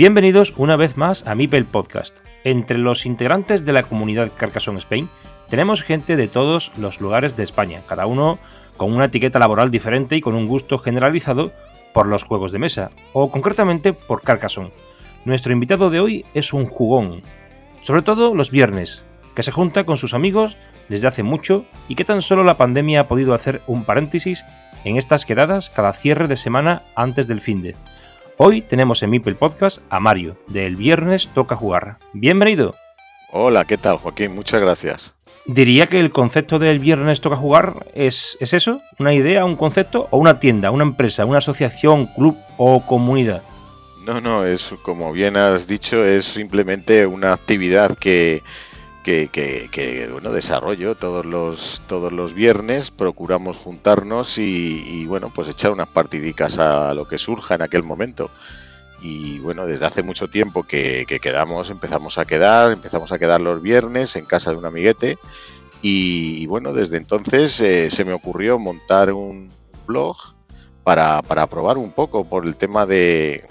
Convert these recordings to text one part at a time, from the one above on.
Bienvenidos una vez más a Mipel Podcast. Entre los integrantes de la comunidad Carcassonne Spain tenemos gente de todos los lugares de España, cada uno con una etiqueta laboral diferente y con un gusto generalizado por los juegos de mesa, o concretamente por Carcassonne. Nuestro invitado de hoy es un jugón, sobre todo los viernes, que se junta con sus amigos desde hace mucho y que tan solo la pandemia ha podido hacer un paréntesis en estas quedadas cada cierre de semana antes del fin de. Hoy tenemos en Mipel Podcast a Mario, del Viernes Toca Jugar. Bienvenido. Hola, ¿qué tal, Joaquín? Muchas gracias. Diría que el concepto del Viernes Toca Jugar es, es eso, una idea, un concepto o una tienda, una empresa, una asociación, club o comunidad. No, no, es como bien has dicho, es simplemente una actividad que, que, bueno, desarrollo todos los, todos los viernes, procuramos juntarnos y, bueno, pues echar unas partidicas a lo que surja en aquel momento. Y bueno, desde hace mucho tiempo que, quedamos, empezamos a quedar, empezamos a quedar los viernes en casa de un amiguete. Y, bueno, desde entonces eh, se me ocurrió montar un blog para, para probar un poco por el tema de,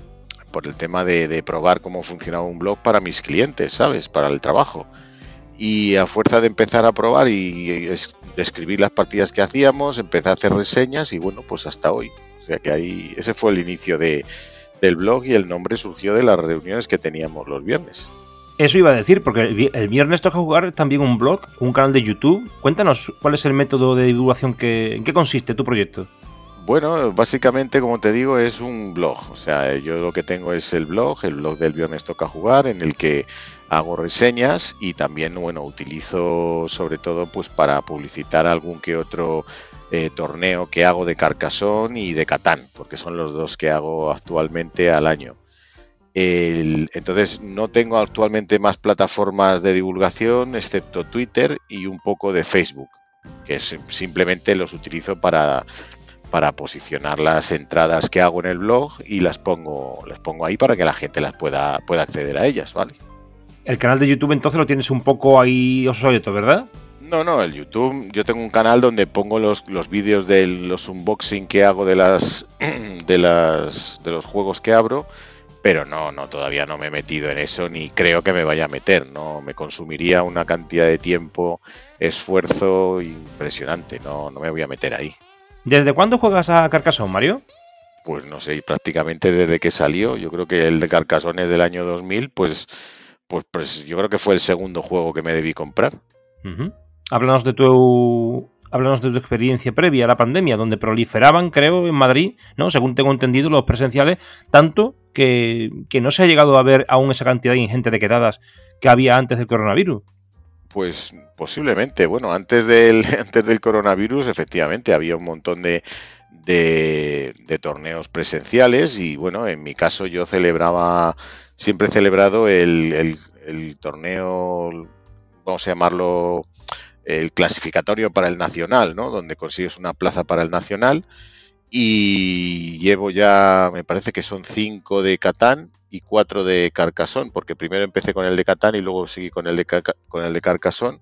por el tema de, probar cómo funcionaba un blog para mis clientes, ¿sabes? Para el trabajo y a fuerza de empezar a probar y, escribir las partidas que hacíamos, empecé a hacer reseñas y bueno, pues hasta hoy. O sea que ahí ese fue el inicio de, del blog y el nombre surgió de las reuniones que teníamos los viernes. Eso iba a decir, porque el viernes toca jugar también un blog, un canal de YouTube. Cuéntanos cuál es el método de divulgación, que, en qué consiste tu proyecto. Bueno, básicamente, como te digo, es un blog. O sea, yo lo que tengo es el blog, el blog del Viernes Toca Jugar, en el que hago reseñas y también, bueno, utilizo sobre todo pues para publicitar algún que otro eh, torneo que hago de Carcassonne y de Catán, porque son los dos que hago actualmente al año. entonces no tengo actualmente más plataformas de divulgación excepto Twitter y un poco de Facebook, que simplemente los utilizo para para posicionar las entradas que hago en el blog y las pongo, las pongo ahí para que la gente las pueda, pueda acceder a ellas, ¿vale? El canal de YouTube entonces lo tienes un poco ahí obsoleto, ¿verdad? No, no, el YouTube, yo tengo un canal donde pongo los, los vídeos de los unboxing que hago de las de las de los juegos que abro, pero no, no, todavía no me he metido en eso ni creo que me vaya a meter, no me consumiría una cantidad de tiempo, esfuerzo impresionante, no, no me voy a meter ahí. ¿Desde cuándo juegas a Carcassonne, Mario? Pues no sé, prácticamente desde que salió. Yo creo que el de Carcassonne es del año 2000, pues, pues, pues yo creo que fue el segundo juego que me debí comprar. Háblanos de tu háblanos de tu experiencia previa a la pandemia, donde proliferaban, creo, en Madrid, ¿no? Según tengo entendido, los presenciales, tanto que, que no se ha llegado a ver aún esa cantidad ingente de quedadas que había antes del coronavirus. Pues posiblemente. Bueno, antes del, antes del coronavirus, efectivamente, había un montón de, de, torneos presenciales y bueno, en mi caso yo celebraba, siempre he celebrado el, el, torneo, vamos a llamarlo, el clasificatorio para el nacional, ¿no? Donde consigues una plaza para el nacional y llevo ya, me parece que son cinco de Catán y cuatro de Carcassonne, porque primero empecé con el de Catán y luego seguí con el de, con el de Carcassonne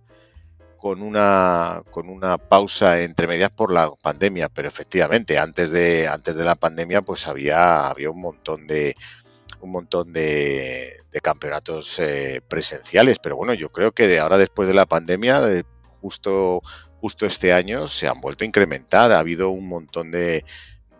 con una con una pausa entre medias por la pandemia, pero efectivamente antes de antes de la pandemia pues había había un montón de un montón de, campeonatos eh, presenciales, pero bueno, yo creo que de ahora después de la pandemia, justo justo este año se han vuelto a incrementar, ha habido un montón de,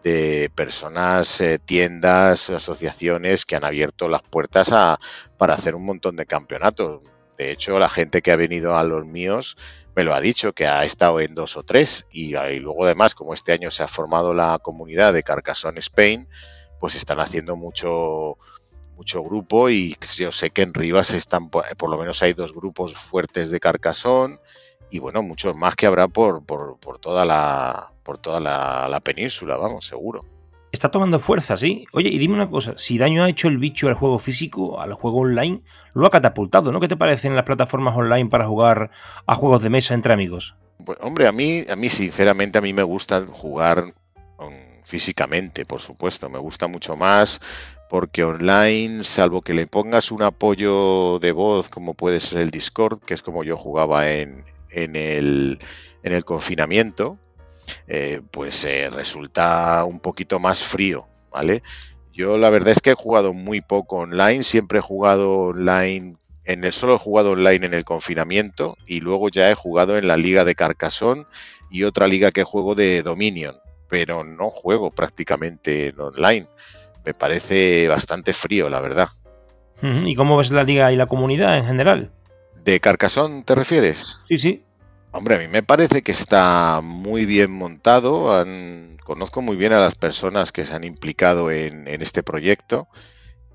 de personas, eh, tiendas, asociaciones que han abierto las puertas a, para hacer un montón de campeonatos. De hecho, la gente que ha venido a los míos me lo ha dicho, que ha estado en dos o tres. Y, luego además, como este año se ha formado la comunidad de Carcassonne Spain, pues están haciendo mucho mucho grupo y yo sé que en Rivas están, por lo menos hay dos grupos fuertes de Carcassonne y bueno, muchos más que habrá por, por, por toda la por toda la, península, vamos, seguro. Está tomando fuerza, ¿sí? Oye, y dime una cosa, si daño ha hecho el bicho al juego físico, al juego online, lo ha catapultado, ¿no? ¿Qué te parecen las plataformas online para jugar a juegos de mesa entre amigos? Pues, hombre, a mí, a mí sinceramente, a mí me gusta jugar físicamente, por supuesto, me gusta mucho más porque online, salvo que le pongas un apoyo de voz como puede ser el Discord, que es como yo jugaba en, en el, en el confinamiento, eh, pues resulta un poquito más frío, ¿vale? Yo la verdad es que he jugado muy poco online, siempre he jugado online, en el solo he jugado online en el confinamiento y luego ya he jugado en la liga de Carcassonne y otra liga que juego de Dominion, pero no juego prácticamente en online. Me parece bastante frío, la verdad. ¿Y cómo ves la liga y la comunidad en general? ¿De Carcassonne te refieres? Sí, sí. Hombre, a mí me parece que está muy bien montado. conozco muy bien a las personas que se han implicado en, este proyecto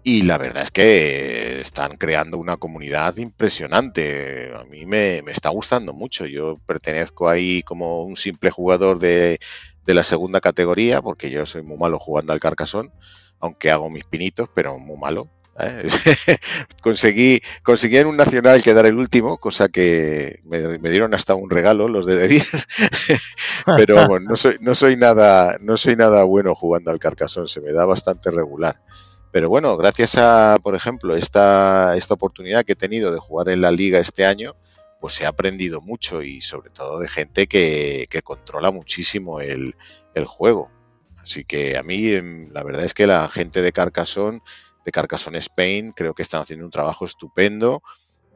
y la verdad es que están creando una comunidad impresionante. A mí me, está gustando mucho. Yo pertenezco ahí como un simple jugador de, de la segunda categoría, porque yo soy muy malo jugando al Carcassonne, aunque hago mis pinitos, pero muy malo. ¿Eh? conseguí, conseguí en un nacional quedar el último, cosa que me, dieron hasta un regalo los de Devir. Pero no soy, no soy nada, no soy nada bueno jugando al Carcassonne, se me da bastante regular. Pero bueno, gracias a, por ejemplo, esta, esta oportunidad que he tenido de jugar en la liga este año, pues he aprendido mucho y sobre todo de gente que, que controla muchísimo el, el juego. Así que a mí em, la verdad es que la gente de Carcassonne de Carcassonne Spain. Creo que están haciendo un trabajo estupendo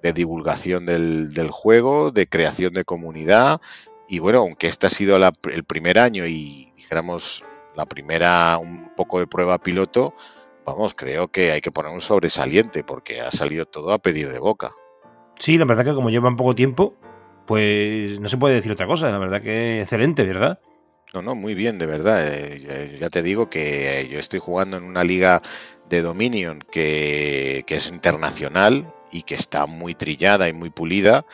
de divulgación del, juego, de creación de comunidad. Y bueno, aunque este ha sido el primer año y dijéramos la primera un poco de prueba piloto, vamos, creo que hay que poner un sobresaliente porque ha salido todo a pedir de boca. Sí, la verdad que como llevan poco tiempo, pues no se puede decir otra cosa. La verdad que excelente, ¿verdad? No, no, muy bien, de verdad. Eh, ya te digo que yo estoy jugando en una liga de Dominion que, es internacional y que está muy trillada y muy pulida.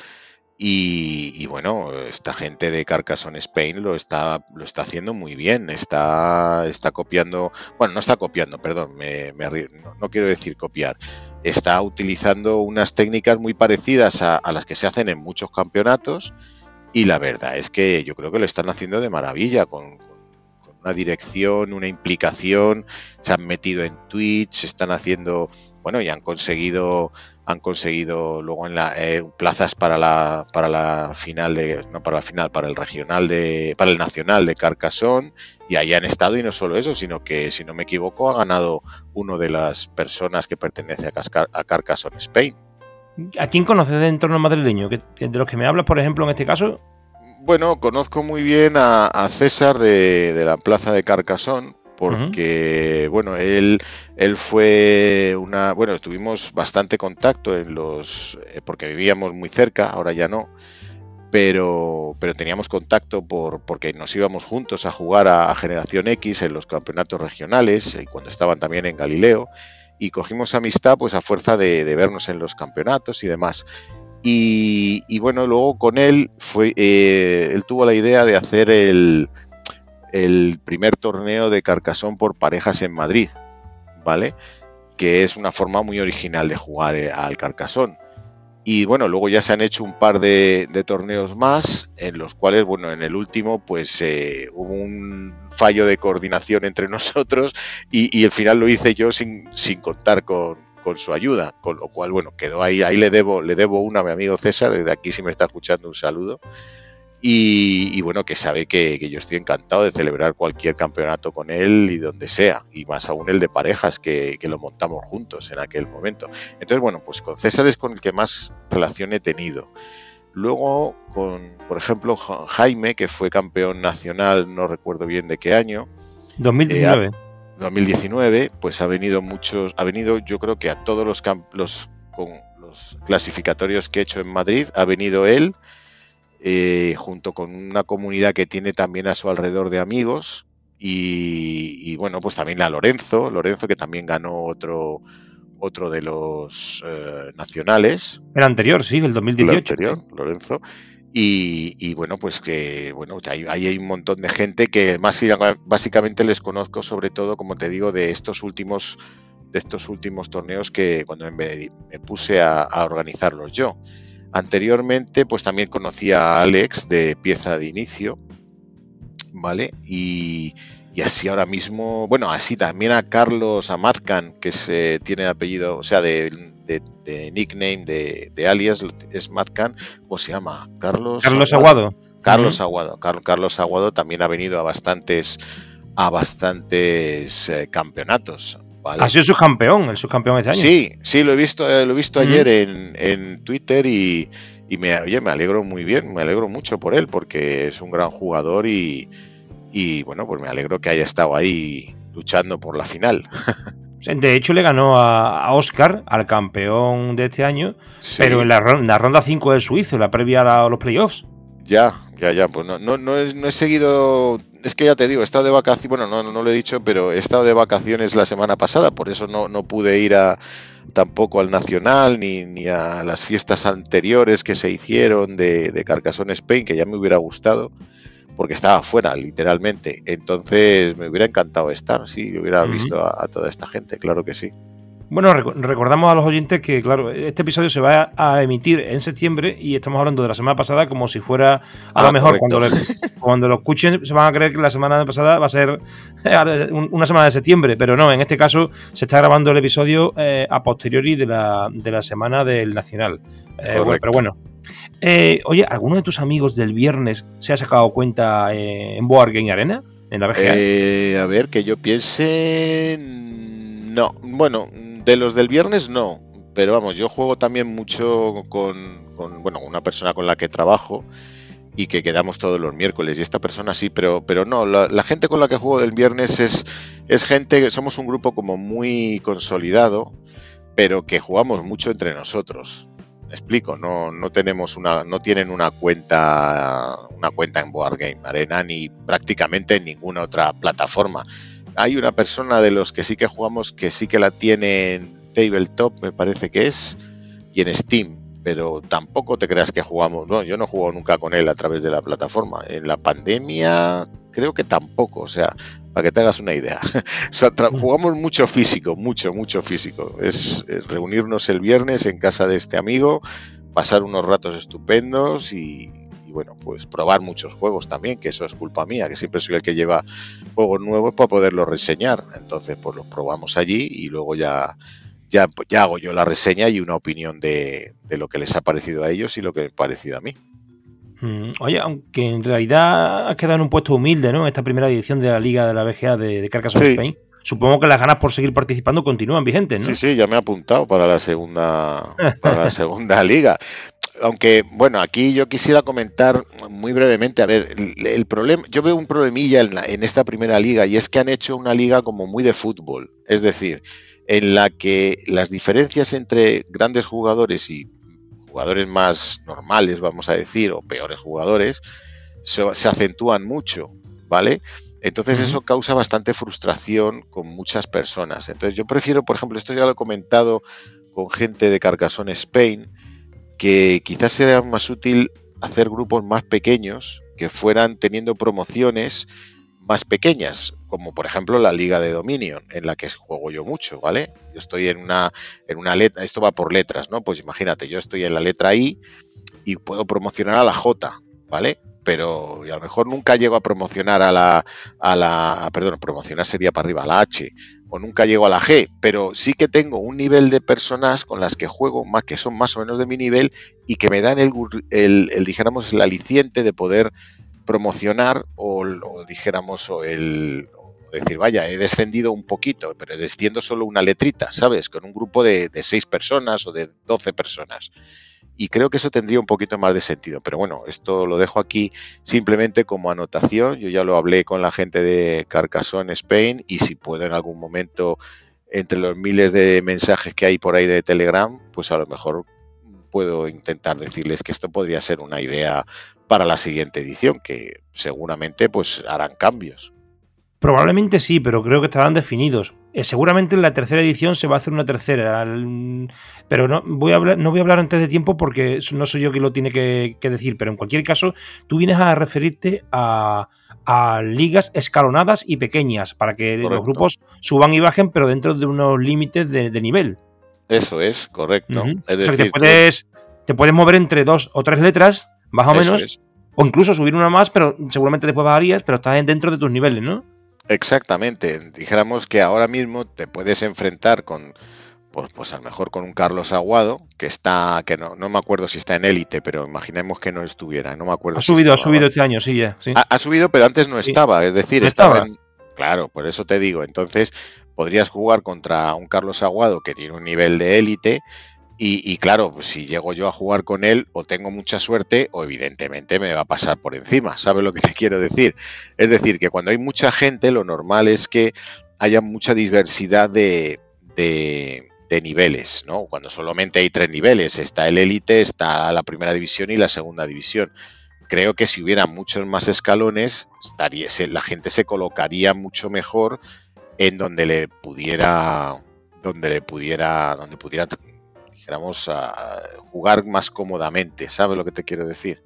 Y, bueno, esta gente de Carcassonne Spain lo está, lo está haciendo muy bien. Está, está copiando, bueno, no está copiando, perdón, me, no, quiero decir copiar. Está utilizando unas técnicas muy parecidas a, las que se hacen en muchos campeonatos. Y la verdad es que yo creo que lo están haciendo de maravilla con una dirección, una implicación, se han metido en Twitch, están haciendo, bueno, y han conseguido han conseguido luego en la eh, plazas para la para la final de no para la final para el regional de para el nacional de Carcassonne y ahí han estado y no solo eso sino que si no me equivoco ha ganado uno de las personas que pertenece a, a Carcassonne Spain ¿A quién conoces de entorno madrileño? De los que me hablas, por ejemplo, en este caso, bueno, conozco muy bien a, César de, la Plaza de Carcasón, porque, bueno, él, él fue una. Bueno, tuvimos bastante contacto en los. Eh, porque vivíamos muy cerca, ahora ya no. Pero, pero teníamos contacto por, porque nos íbamos juntos a jugar a, Generación X en los campeonatos regionales y cuando estaban también en Galileo. Y cogimos amistad pues a fuerza de, de vernos en los campeonatos y demás. Y, bueno, luego con él fue, eh, él tuvo la idea de hacer el, primer torneo de Carcasón por parejas en Madrid, ¿vale? Que es una forma muy original de jugar eh, al Carcasón. Y bueno, luego ya se han hecho un par de, torneos más, en los cuales, bueno, en el último, pues eh, hubo un fallo de coordinación entre nosotros y, el final lo hice yo sin contar con, con su ayuda, con lo cual, bueno, quedó ahí, ahí le debo, le debo una a mi amigo César, desde aquí si me está escuchando un saludo. Y, bueno, que sabe que, yo estoy encantado de celebrar cualquier campeonato con él y donde sea, y más aún el de parejas que, lo montamos juntos en aquel momento. Entonces, bueno, pues con César es con el que más relación he tenido. Luego, con, por ejemplo, Jaime, que fue campeón nacional, no recuerdo bien de qué año. 2019. 2019, pues ha venido muchos, ha venido yo creo que a todos los, los, con los clasificatorios que he hecho en Madrid, ha venido él, eh, junto con una comunidad que tiene también a su alrededor de amigos, y, bueno, pues también a Lorenzo, Lorenzo que también ganó otro, otro de los eh, nacionales. El anterior, sí, el 2018. El anterior, Lorenzo. Y, bueno, pues que bueno, ahí hay, un montón de gente que más básicamente les conozco sobre todo, como te digo, de estos últimos de estos últimos torneos que cuando me, puse a, organizarlos yo. Anteriormente, pues también conocía a Alex de pieza de inicio, ¿vale? Y, así ahora mismo, bueno, así también a Carlos Amazcan, que se tiene apellido, o sea, de, de, nickname, de, alias, es Madcan, ¿cómo se llama? Carlos. Carlos Aguado. Carlos Aguado. Carlos Aguado también ha venido a bastantes, a bastantes eh, campeonatos. Ha sido subcampeón, el subcampeón este año. Sí, sí, lo he visto, eh, lo he visto ayer en, en, Twitter y, y me, oye, me alegro muy bien, me alegro mucho por él porque es un gran jugador y, y bueno, pues me alegro que haya estado ahí luchando por la final. De hecho, le ganó a, Oscar, al campeón de este año, pero en la, ronda 5 del suizo, la previa a, los playoffs. Ya, ya, ya. Pues no, no, no, he, seguido. Es que ya te digo, he estado de vacaciones. Bueno, no, no lo he dicho, pero he estado de vacaciones la semana pasada, por eso no, no pude ir a, tampoco al Nacional ni, ni a las fiestas anteriores que se hicieron de, de Carcassonne Spain, que ya me hubiera gustado porque estaba fuera, literalmente. Entonces me hubiera encantado estar, sí, hubiera visto a, toda esta gente, claro que sí. Bueno, recordamos a los oyentes que, claro, este episodio se va a emitir en septiembre y estamos hablando de la semana pasada como si fuera a lo ah, mejor cuando, cuando lo escuchen se van a creer que la semana pasada va a ser una semana de septiembre, pero no, en este caso se está grabando el episodio eh, a posteriori de la, de la semana del Nacional. Eh, pero bueno, eh, oye, ¿alguno de tus amigos del viernes se ha sacado cuenta eh, en Board Game Arena? En la BGA? Eh, a ver, que yo piense. No, bueno, de los del viernes no. Pero vamos, yo juego también mucho con, bueno, una persona con la que trabajo y que quedamos todos los miércoles. Y esta persona sí, pero, pero no, la, la, gente con la que juego del viernes es, es gente, somos un grupo como muy consolidado, pero que jugamos mucho entre nosotros explico, no, no tenemos una, no tienen una cuenta, una cuenta en Board Game Arena ni prácticamente en ninguna otra plataforma. Hay una persona de los que sí que jugamos que sí que la tiene en Tabletop, me parece que es, y en Steam, pero tampoco te creas que jugamos, no, yo no juego nunca con él a través de la plataforma. En la pandemia creo que tampoco, o sea, para que te hagas una idea. jugamos mucho físico, mucho, mucho físico. Es, reunirnos el viernes en casa de este amigo, pasar unos ratos estupendos y, bueno, pues probar muchos juegos también, que eso es culpa mía, que siempre soy el que lleva juegos nuevos para poderlos reseñar. Entonces, pues los probamos allí y luego ya, ya, ya hago yo la reseña y una opinión de, de lo que les ha parecido a ellos y lo que me ha parecido a mí. Mm, oye, aunque en realidad has quedado en un puesto humilde, ¿no? En esta primera edición de la Liga de la BGA de, de Carcassonne Spain. Supongo que las ganas por seguir participando continúan vigentes, ¿no? Sí, sí, ya me he apuntado para la segunda, para la segunda liga. Aunque, bueno, aquí yo quisiera comentar muy brevemente, a ver, el, problema, yo veo un problemilla en, en esta primera liga y es que han hecho una liga como muy de fútbol, es decir, en la que las diferencias entre grandes jugadores y jugadores más normales, vamos a decir, o peores jugadores, se, acentúan mucho, ¿vale? Entonces eso causa bastante frustración con muchas personas. Entonces yo prefiero, por ejemplo, esto ya lo he comentado con gente de Carcassonne Spain, que quizás sea más útil hacer grupos más pequeños que fueran teniendo promociones más pequeñas, como por ejemplo la Liga de Dominion, en la que juego yo mucho, ¿vale? Yo estoy en una, en una letra, esto va por letras, ¿no? Pues imagínate, yo estoy en la letra I y puedo promocionar a la J, ¿vale? pero a lo mejor nunca llego a promocionar a la, a la, perdón, promocionar sería para arriba, a la H, o nunca llego a la G, pero sí que tengo un nivel de personas con las que juego más que son más o menos de mi nivel y que me dan el, el, dijéramos, el aliciente de poder promocionar o, dijéramos, o el decir, vaya, he descendido un poquito, pero desciendo solo una letrita, ¿sabes? Con un grupo de, seis personas o de doce personas y creo que eso tendría un poquito más de sentido. Pero bueno, esto lo dejo aquí simplemente como anotación. Yo ya lo hablé con la gente de Carcassonne Spain y si puedo en algún momento entre los miles de mensajes que hay por ahí de Telegram, pues a lo mejor puedo intentar decirles que esto podría ser una idea para la siguiente edición, que seguramente pues harán cambios. Probablemente sí, pero creo que estarán definidos. Eh, seguramente en la tercera edición se va a hacer una tercera, pero no voy, a hablar, no voy a hablar antes de tiempo porque no soy yo quien lo tiene que, decir, pero en cualquier caso tú vienes a referirte a, ligas escalonadas y pequeñas para que los grupos suban y bajen, pero dentro de unos límites de, nivel. Eso es, correcto. o sea, que te puedes, te puedes mover entre dos o tres letras, más o menos, o incluso subir una más, pero seguramente después bajarías, pero estás dentro de tus niveles, ¿no? Exactamente. Dijéramos que ahora mismo te puedes enfrentar con, pues, pues a lo mejor con un Carlos Aguado, que está, que no, no me acuerdo si está en élite, pero imaginemos que no estuviera, no me acuerdo. Ha subido, ha subido este año, sí, ya. Ha, subido, pero antes no estaba, es decir, estaba, Claro, por eso te digo. Entonces, podrías jugar contra un Carlos Aguado que tiene un nivel de élite y, claro, pues si llego yo a jugar con él, o tengo mucha suerte, o evidentemente me va a pasar por encima. ¿Sabes lo que te quiero decir? Es decir, que cuando hay mucha gente, lo normal es que haya mucha diversidad de, niveles, ¿no? Cuando solamente hay tres niveles, está el élite, está la primera división y la segunda división. Creo que si hubiera muchos más escalones, estaría, la gente se colocaría mucho mejor en donde le pudiera, donde le pudiera, donde pudiera dijéramos, a jugar más cómodamente, ¿sabes lo que te quiero decir?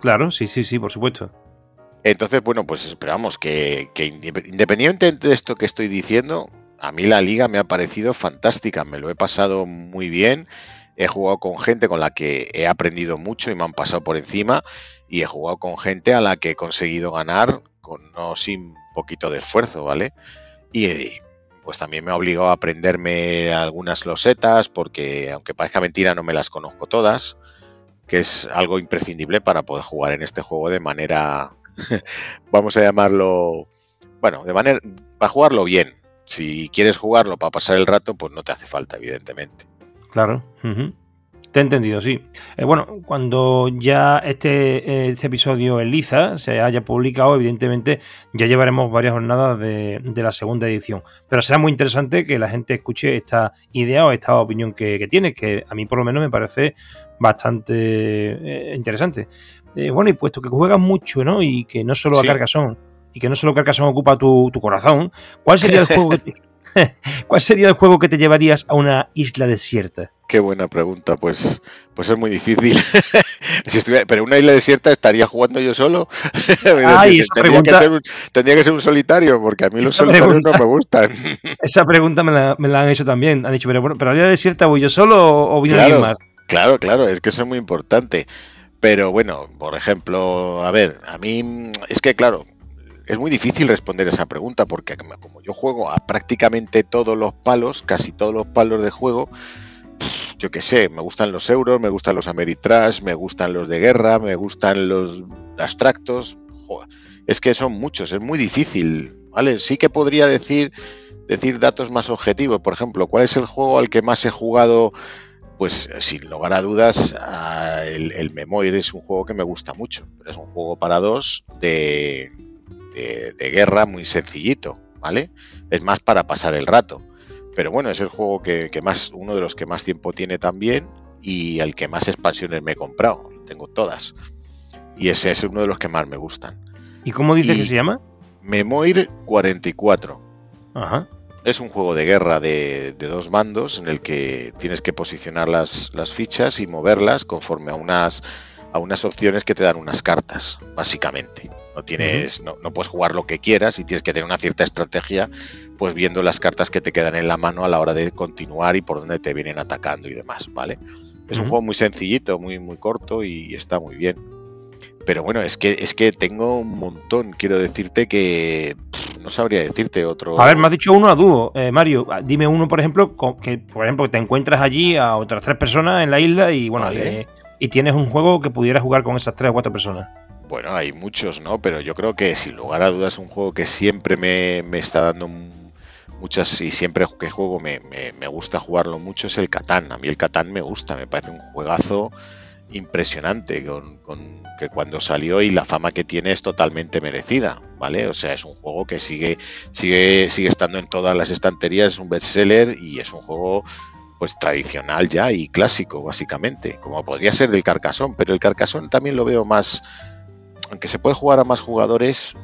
Claro, sí, sí, sí, por supuesto. Entonces, bueno, pues esperamos que, que independientemente de esto que estoy diciendo, a mí la liga me ha parecido fantástica, me lo he pasado muy bien, he jugado con gente con la que he aprendido mucho y me han pasado por encima y he jugado con gente a la que he conseguido ganar con no sin poquito de esfuerzo, ¿vale? Y, pues también me ha obligado a aprenderme algunas losetas, porque aunque parezca mentira, no me las conozco todas, que es algo imprescindible para poder jugar en este juego de manera, vamos a llamarlo, bueno, de manera, para jugarlo bien. Si quieres jugarlo para pasar el rato, pues no te hace falta, evidentemente. Claro. Te he entendido, sí. Eh, bueno, cuando ya este, este, episodio en Liza se haya publicado, evidentemente ya llevaremos varias jornadas de, la segunda edición. Pero será muy interesante que la gente escuche esta idea o esta opinión que, que tienes, que a mí por lo menos me parece bastante eh, interesante. Eh, bueno, y puesto que juegas mucho, ¿no? Y que no solo a Carcassonne, y que no solo Carcassonne ocupa tu, tu corazón, ¿cuál sería el juego que ¿Cuál sería el juego que te llevarías a una isla desierta? Qué buena pregunta, pues, pues es muy difícil. si pero una isla desierta estaría jugando yo solo. tendría, que ser un, solitario, porque a mí los solitarios no me gustan. esa pregunta me la, han hecho también. Han dicho, pero bueno, ¿pero a la isla desierta voy yo solo o voy claro, alguien más? Claro, claro, es que eso es muy importante. Pero bueno, por ejemplo, a ver, a mí es que claro, es muy difícil responder esa pregunta porque como yo juego a prácticamente todos los palos, casi todos los palos de juego, yo qué sé, me gustan los euros, me gustan los Ameritrash, me gustan los de guerra, me gustan los abstractos. es que son muchos, es muy difícil, ¿vale? Sí que podría decir, decir datos más objetivos. Por ejemplo, ¿cuál es el juego al que más he jugado? Pues sin lugar a dudas, el, el Memoir es un juego que me gusta mucho, pero es un juego para dos de, de, guerra muy sencillito, ¿vale? Es más para pasar el rato. Pero bueno, es el juego que, más, uno de los que más tiempo tiene también y el que más expansiones me he comprado. Tengo todas. Y ese es uno de los que más me gustan. ¿Y cómo dice que se llama? Memoir 44. Ajá. Es un juego de guerra de, dos mandos en el que tienes que posicionar las, las fichas y moverlas conforme a unas, a unas opciones que te dan unas cartas, básicamente. No tienes, no, puedes jugar lo que quieras y tienes que tener una cierta estrategia, pues viendo las cartas que te quedan en la mano a la hora de continuar y por dónde te vienen atacando y demás, ¿vale? Es un juego muy sencillito, muy, muy corto y está muy bien. pero bueno, es que es que tengo un montón. Quiero decirte que no sabría decirte otro. A ver, me has dicho uno a dúo, eh, Mario. Dime uno, por ejemplo, que por ejemplo te encuentras allí a otras tres personas en la isla y bueno, eh, y tienes un juego que pudieras jugar con esas tres o cuatro personas. Bueno, hay muchos, ¿no? Pero yo creo que sin lugar a dudas un juego que siempre me, me está dando muchas y siempre que juego me, me, gusta jugarlo mucho es el Catán. A mí el Catán me gusta, me parece un juegazo impresionante con, que cuando salió y la fama que tiene es totalmente merecida, ¿vale? O sea, es un juego que sigue sigue sigue estando en todas las estanterías, es un bestseller y es un juego pues tradicional ya y clásico básicamente, como podría ser del Carcassonne, pero el Carcassonne también lo veo más aunque se puede jugar a más jugadores,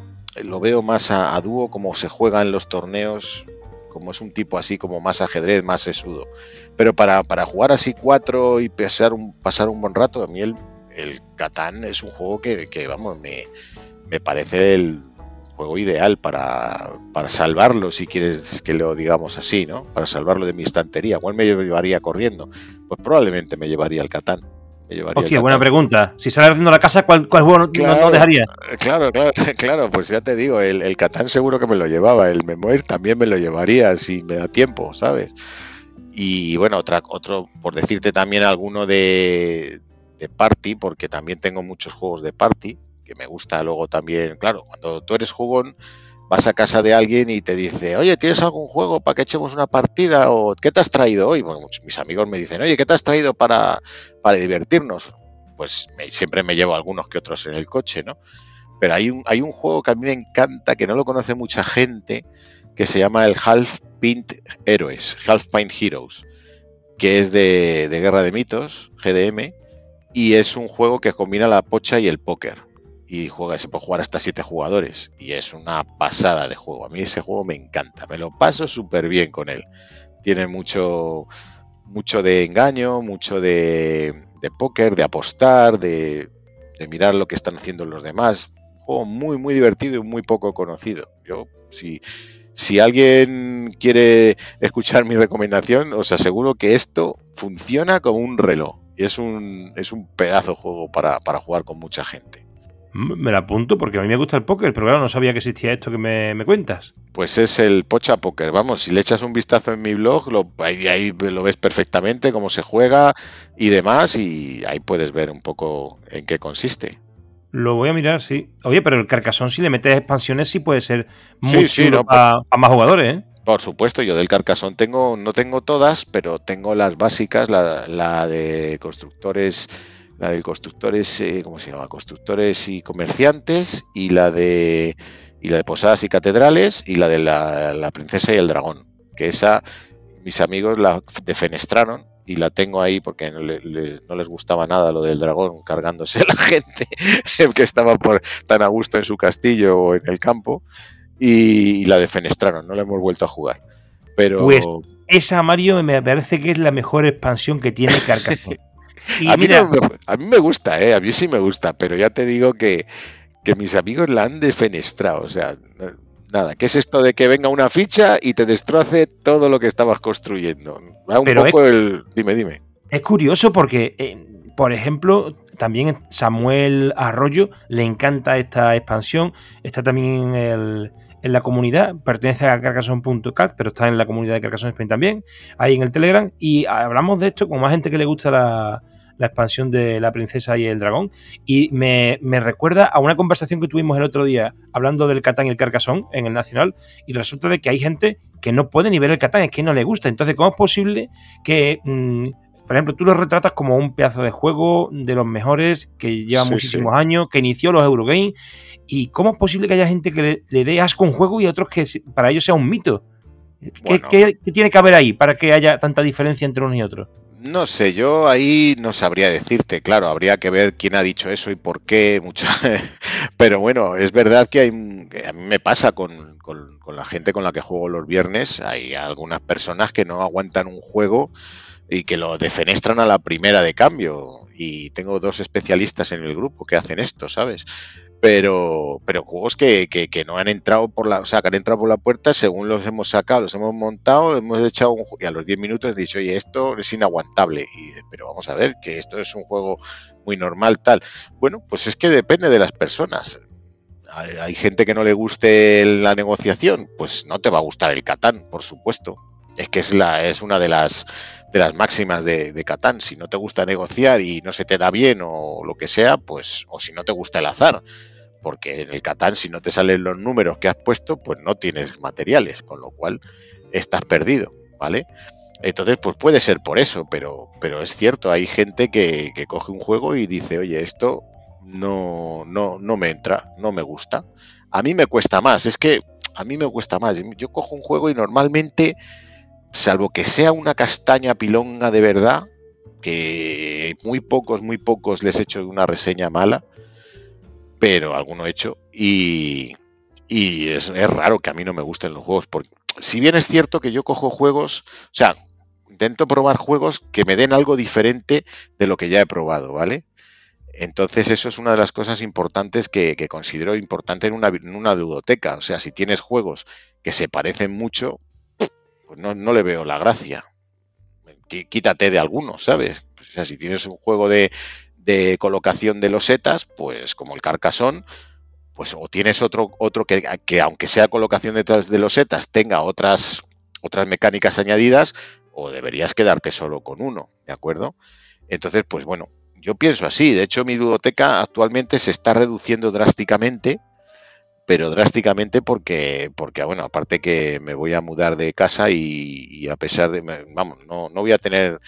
lo veo más a, dúo como se juega en los torneos como es un tipo así como más ajedrez, más sesudo. Pero para, jugar así cuatro y pasar un, pasar un buen rato, a mí el, el Catán es un juego que, vamos, me, me, parece el juego ideal para, para, salvarlo, si quieres que lo digamos así, ¿no? Para salvarlo de mi estantería. ¿Cuál me llevaría corriendo? Pues probablemente me llevaría el Catán. Hostia, buena pregunta. Si sale haciendo la casa, ¿cuál, cuál juego no, dejaría? Claro, claro, claro, pues ya te digo, el, el Catán seguro que me lo llevaba, el Memoir también me lo llevaría si me da tiempo, ¿sabes? Y bueno, otra, otro, por decirte también alguno de, de party, porque también tengo muchos juegos de party, que me gusta luego también, claro, cuando tú eres jugón, vas a casa de alguien y te dice, oye, ¿tienes algún juego para que echemos una partida? ¿O qué te has traído hoy? Bueno, mis amigos me dicen, oye, ¿qué te has traído para, para divertirnos? Pues siempre me llevo algunos que otros en el coche, ¿no? Pero hay un, hay un juego que a mí me encanta, que no lo conoce mucha gente, que se llama el Half Pint Heroes, Half Pint Heroes, que es de, de Guerra de Mitos, GDM, y es un juego que combina la pocha y el póker y juega, se puede jugar hasta siete jugadores y es una pasada de juego. A mí ese juego me encanta, me lo paso súper bien con él. Tiene mucho, mucho de engaño, mucho de, de póker, de apostar, de, de, mirar lo que están haciendo los demás. Un juego muy, muy divertido y muy poco conocido. Yo, si, si alguien quiere escuchar mi recomendación, os aseguro que esto funciona como un reloj. Y es un, es un pedazo de juego para, para jugar con mucha gente. Me la apunto porque a mí me gusta el póker, pero claro, no sabía que existía esto que me, cuentas. Pues es el Pocha Póker. Vamos, si le echas un vistazo en mi blog, lo, ahí, ahí, lo ves perfectamente, cómo se juega y demás, y ahí puedes ver un poco en qué consiste. Lo voy a mirar, sí. Oye, pero el Carcasón, si le metes expansiones, sí puede ser muy chulo para, más jugadores, ¿eh? Por supuesto, yo del Carcasón tengo, no tengo todas, pero tengo las básicas, la, la de constructores la de constructores, eh, ¿cómo se llama? Constructores y comerciantes y la de y la de posadas y catedrales y la de la, princesa y el dragón, que esa mis amigos la defenestraron y la tengo ahí porque no, les gustaba nada lo del dragón cargándose a la gente que estaba por, tan a gusto en su castillo o en el campo y, la defenestraron, no la hemos vuelto a jugar. Pero pues esa Mario me parece que es la mejor expansión que tiene Carcassonne. a, mí a, mí me gusta, ¿eh? a mí sí me gusta, pero ya te digo que, mis amigos la han defenestrado. O sea, nada, ¿qué es esto de que venga una ficha y te destroce todo lo que estabas construyendo? un poco el. Dime, dime. Es curioso porque, eh, por ejemplo, también Samuel Arroyo le encanta esta expansión. Está también en, en la comunidad, pertenece a Carcassonne.cat, pero está en la comunidad de Carcassonne Spain también, ahí en el Telegram. Y hablamos de esto con más gente que le gusta la, la expansión de La Princesa y el Dragón. Y me, recuerda a una conversación que tuvimos el otro día hablando del Catán y el Carcassonne en el Nacional. Y resulta de que hay gente que no puede ni ver el Catán, es que no le gusta. Entonces, ¿cómo es posible que, mm, por ejemplo, tú lo retratas como un pedazo de juego de los mejores que lleva muchísimos años, que inició los Eurogames? ¿Y cómo es posible que haya gente que le, dé asco un juego y otros que para ellos sea un mito? ¿Qué, tiene que haber ahí para que haya tanta diferencia entre unos y otros? No sé, yo ahí no sabría decirte, claro, habría que ver quién ha dicho eso y por qué, mucha... pero bueno, es verdad que, hay, a mí me pasa con, la gente con la que juego los viernes, hay algunas personas que no aguantan un juego y que lo defenestran a la primera de cambio. Y tengo dos especialistas en el grupo que hacen esto, ¿sabes? Pero, pero juegos que, que, no han entrado por la, o sea, que han entrado por la puerta según los hemos sacado, los hemos montado, hemos echado un, y a los 10 minutos he dicho, oye, esto es inaguantable. Y, pero vamos a ver, que esto es un juego muy normal, tal. Bueno, pues es que depende de las personas. Hay gente que no le guste la negociación, pues no te va a gustar el Catán, por supuesto es que es, la, es una de las, de las máximas de, de Catán. Si no te gusta negociar y no se te da bien o lo que sea, pues, o si no te gusta el azar, porque en el Catán, si no te salen los números que has puesto, pues no tienes materiales, con lo cual estás perdido, ¿vale? Entonces, pues puede ser por eso, pero, pero es cierto, hay gente que, que coge un juego y dice, oye, esto no, no, no me entra, no me gusta. A mí me cuesta más, es que a mí me cuesta más. Yo cojo un juego y normalmente salvo que sea una castaña pilonga de verdad, que muy pocos, muy pocos les he hecho una reseña mala, pero alguno he hecho, y, es, raro que a mí no me gusten los juegos, porque si bien es cierto que yo cojo juegos, o sea, intento probar juegos que me den algo diferente de lo que ya he probado, ¿vale? Entonces eso es una de las cosas importantes que, considero importante en una, en una. O sea, si tienes juegos que se parecen mucho, pues no, le veo la gracia. Quítate de algunos, ¿sabes? O sea, si tienes un juego de, colocación de losetas, pues como el Carcassonne, pues o tienes otro, otro que, que aunque sea colocación detrás de losetas, tenga otras, otras mecánicas añadidas, o deberías quedarte solo con uno, ¿de acuerdo? Entonces, pues bueno, yo pienso así. De hecho, mi ludoteca actualmente se está reduciendo drásticamente pero drásticamente porque, porque bueno, aparte que me voy a mudar de casa y, a pesar de, vamos, no, no voy a tener,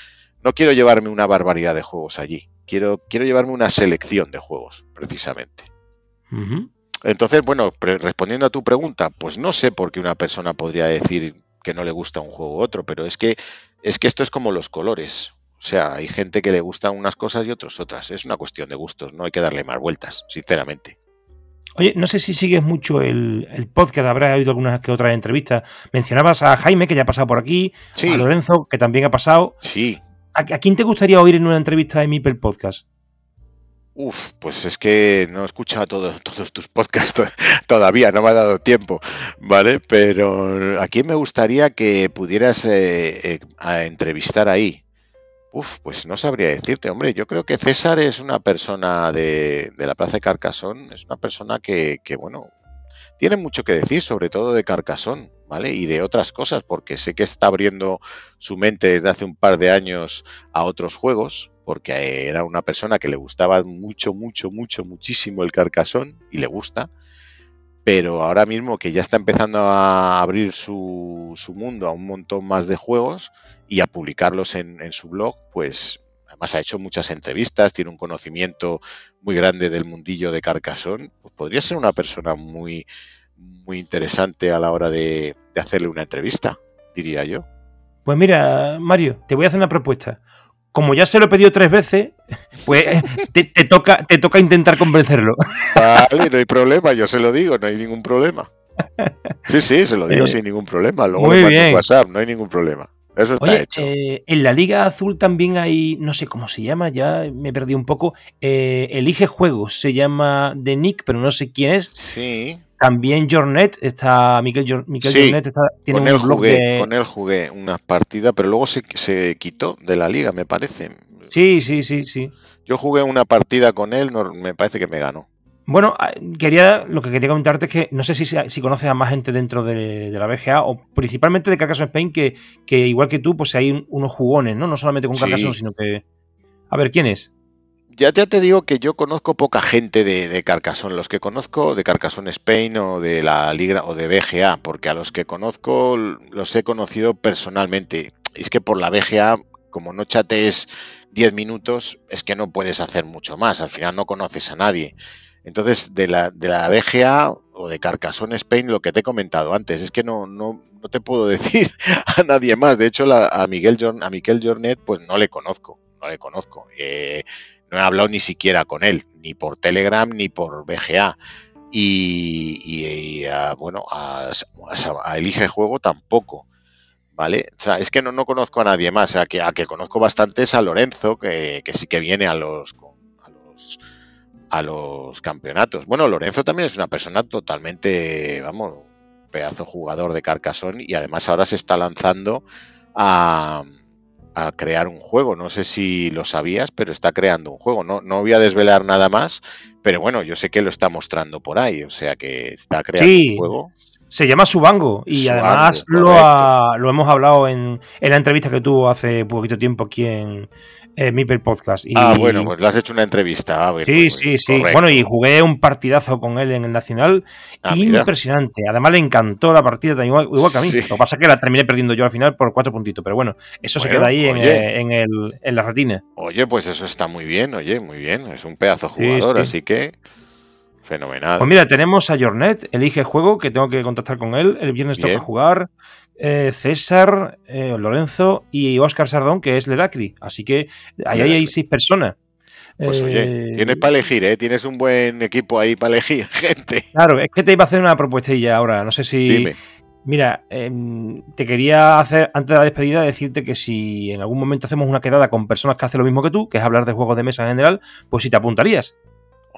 no quiero llevarme una barbaridad de juegos allí, quiero, quiero llevarme una selección de juegos, precisamente. Entonces, bueno, respondiendo a tu pregunta, pues no sé por qué una persona podría decir que no le gusta un juego u otro, pero es que, es que esto es como los colores. O sea, hay gente que le gustan unas cosas y otros otras. Es una cuestión de gustos, no hay que darle más vueltas, sinceramente. Oye, no sé si sigues mucho el, podcast, habrás oído algunas que otras entrevistas. Mencionabas a Jaime, que ya ha pasado por aquí, a Lorenzo, que también ha pasado. Sí. ¿A, quién te gustaría oír en una entrevista de Mipel Podcast? Uf, pues es que no he escuchado todos tus podcasts todavía, no me ha dado tiempo, ¿vale? Pero a quién me gustaría que pudieras eh, eh, entrevistar ahí. Uf, pues no sabría decirte, hombre, yo creo que César es una persona de, la Plaza de Carcasón, es una persona que, bueno, tiene mucho que decir, sobre todo de Carcasón, ¿vale? Y de otras cosas, porque sé que está abriendo su mente desde hace un par de años a otros juegos, porque era una persona que le gustaba mucho, mucho, mucho, muchísimo el Carcasón, y le gusta, pero ahora mismo que ya está empezando a abrir su, su mundo a un montón más de juegos, y a publicarlos en, su blog, pues además ha hecho muchas entrevistas, tiene un conocimiento muy grande del mundillo de Carcassonne, pues podría ser una persona muy, muy interesante a la hora de, hacerle una entrevista, diría yo. Pues mira, Mario, te voy a hacer una propuesta. Como ya se lo he pedido tres veces, pues te, toca, te toca intentar convencerlo. Vale, no hay problema, yo se lo digo, no hay ningún problema. Sí, sí, se lo digo eh, sin ningún problema. Luego muy bien. WhatsApp, no hay ningún problema. Oye, eh, en la Liga Azul también hay, no sé cómo se llama, ya me perdí un poco. Eh, elige juegos, se llama The Nick, pero no sé quién es. Sí. También Jornet, está Miquel, Jornet tiene un blog jugué, Con él jugué una partida, pero luego se, se quitó de la liga, me parece. Sí, sí, sí, sí. Yo jugué una partida con él, me parece que me ganó. Bueno, ah, quería, lo que quería comentarte es que no sé si, si conoces a más gente dentro de, la BGA o principalmente de Carcassonne Spain que, que igual que tú, pues hay unos jugones, ¿no? No solamente con Carcassonne, sino que... A ver, ¿quién es? Ya, te digo que yo conozco poca gente de, de. Los que conozco de Carcassonne Spain o de la Liga o de BGA, porque a los que conozco los he conocido personalmente. Es que por la BGA, como no chatees 10 minutos, es que no puedes hacer mucho más. Al final no conoces a nadie. Entonces, de la, de la BGA o de Carcassonne Spain, lo que te he comentado antes, es que no, no, no te puedo decir a nadie más. De hecho, a Miguel a Miquel Jornet, pues no le conozco, no le conozco. Eh, no he hablado ni siquiera con él, ni por Telegram ni por BGA. Y, y, bueno, a, Elige Juego tampoco. ¿vale? O sea, es que no, no conozco a nadie más, o que, a que conozco bastante es a Lorenzo, que, que sí que viene a los, a los a los campeonatos. Bueno, Lorenzo también es una persona totalmente, vamos, pedazo jugador de Carcassonne y además ahora se está lanzando a, a, crear un juego. No sé si lo sabías, pero está creando un juego. No, no voy a desvelar nada más, pero bueno, yo sé que lo está mostrando por ahí, o sea que está creando un juego. Se llama Subango y Subango, además lo, ha, lo, hemos hablado en, en, la entrevista que tuvo hace poquito tiempo aquí en, eh, Mipel Podcast. Y, ah, bueno, pues le has hecho una entrevista. Ah, ver, sí, pues, sí, sí. Correcto. Bueno, y jugué un partidazo con él en el Nacional. Ah, impresionante. Mira. Además, le encantó la partida, igual, igual que a mí. Sí. Lo que pasa es que la terminé perdiendo yo al final por cuatro puntitos. Pero bueno, eso bueno, se queda ahí en, eh, en, el, en, la retina. Oye, pues eso está muy bien, oye, muy bien. Es un pedazo jugador, sí, así que. Fenomenal. Pues mira, tenemos a Jornet, elige juego, que tengo que contactar con él. El viernes Bien. toca jugar. Eh, César, eh, Lorenzo y Oscar Sardón, que es Ledacri. Así que ahí hay, hay seis personas. Pues oye, tienes para elegir, ¿eh? Tienes un buen equipo ahí para elegir, gente. Claro, es que te iba a hacer una propuestilla ahora. No sé si. Dime. Mira, eh, te quería hacer, antes de la despedida, decirte que si en algún momento hacemos una quedada con personas que hacen lo mismo que tú, que es hablar de juegos de mesa en general, pues si te apuntarías.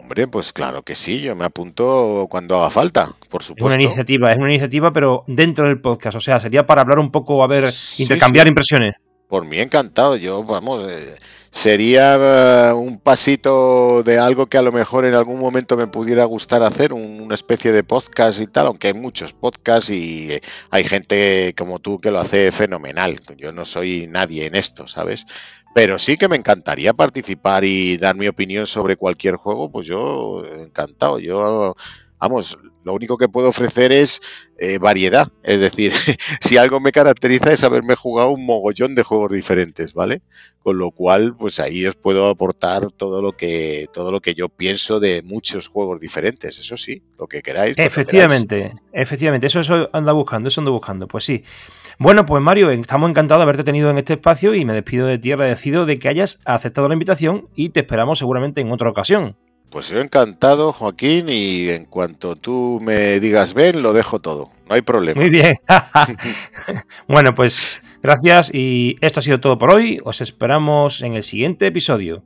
Hombre, pues claro que sí, yo me apunto cuando haga falta, por supuesto. Es una iniciativa, es una iniciativa, pero dentro del podcast, o sea, sería para hablar un poco, a ver, sí, intercambiar sí. impresiones. Por mí encantado, yo, vamos, eh, sería uh, un pasito de algo que a lo mejor en algún momento me pudiera gustar hacer, un, una especie de podcast y tal, aunque hay muchos podcasts y eh, hay gente como tú que lo hace fenomenal. Yo no soy nadie en esto, ¿sabes? Pero sí que me encantaría participar y dar mi opinión sobre cualquier juego, pues yo encantado. Yo, vamos, lo único que puedo ofrecer es eh, variedad. Es decir, si algo me caracteriza es haberme jugado un mogollón de juegos diferentes, ¿vale? Con lo cual, pues ahí os puedo aportar todo lo que, todo lo que yo pienso de muchos juegos diferentes. Eso sí, lo que queráis. Efectivamente, efectivamente, eso, eso anda buscando, eso ando buscando. Pues sí. Bueno, pues Mario, estamos encantados de haberte tenido en este espacio y me despido de ti agradecido de que hayas aceptado la invitación y te esperamos seguramente en otra ocasión. Pues yo encantado, Joaquín, y en cuanto tú me digas ven, lo dejo todo. No hay problema. Muy bien. bueno, pues gracias y esto ha sido todo por hoy. Os esperamos en el siguiente episodio.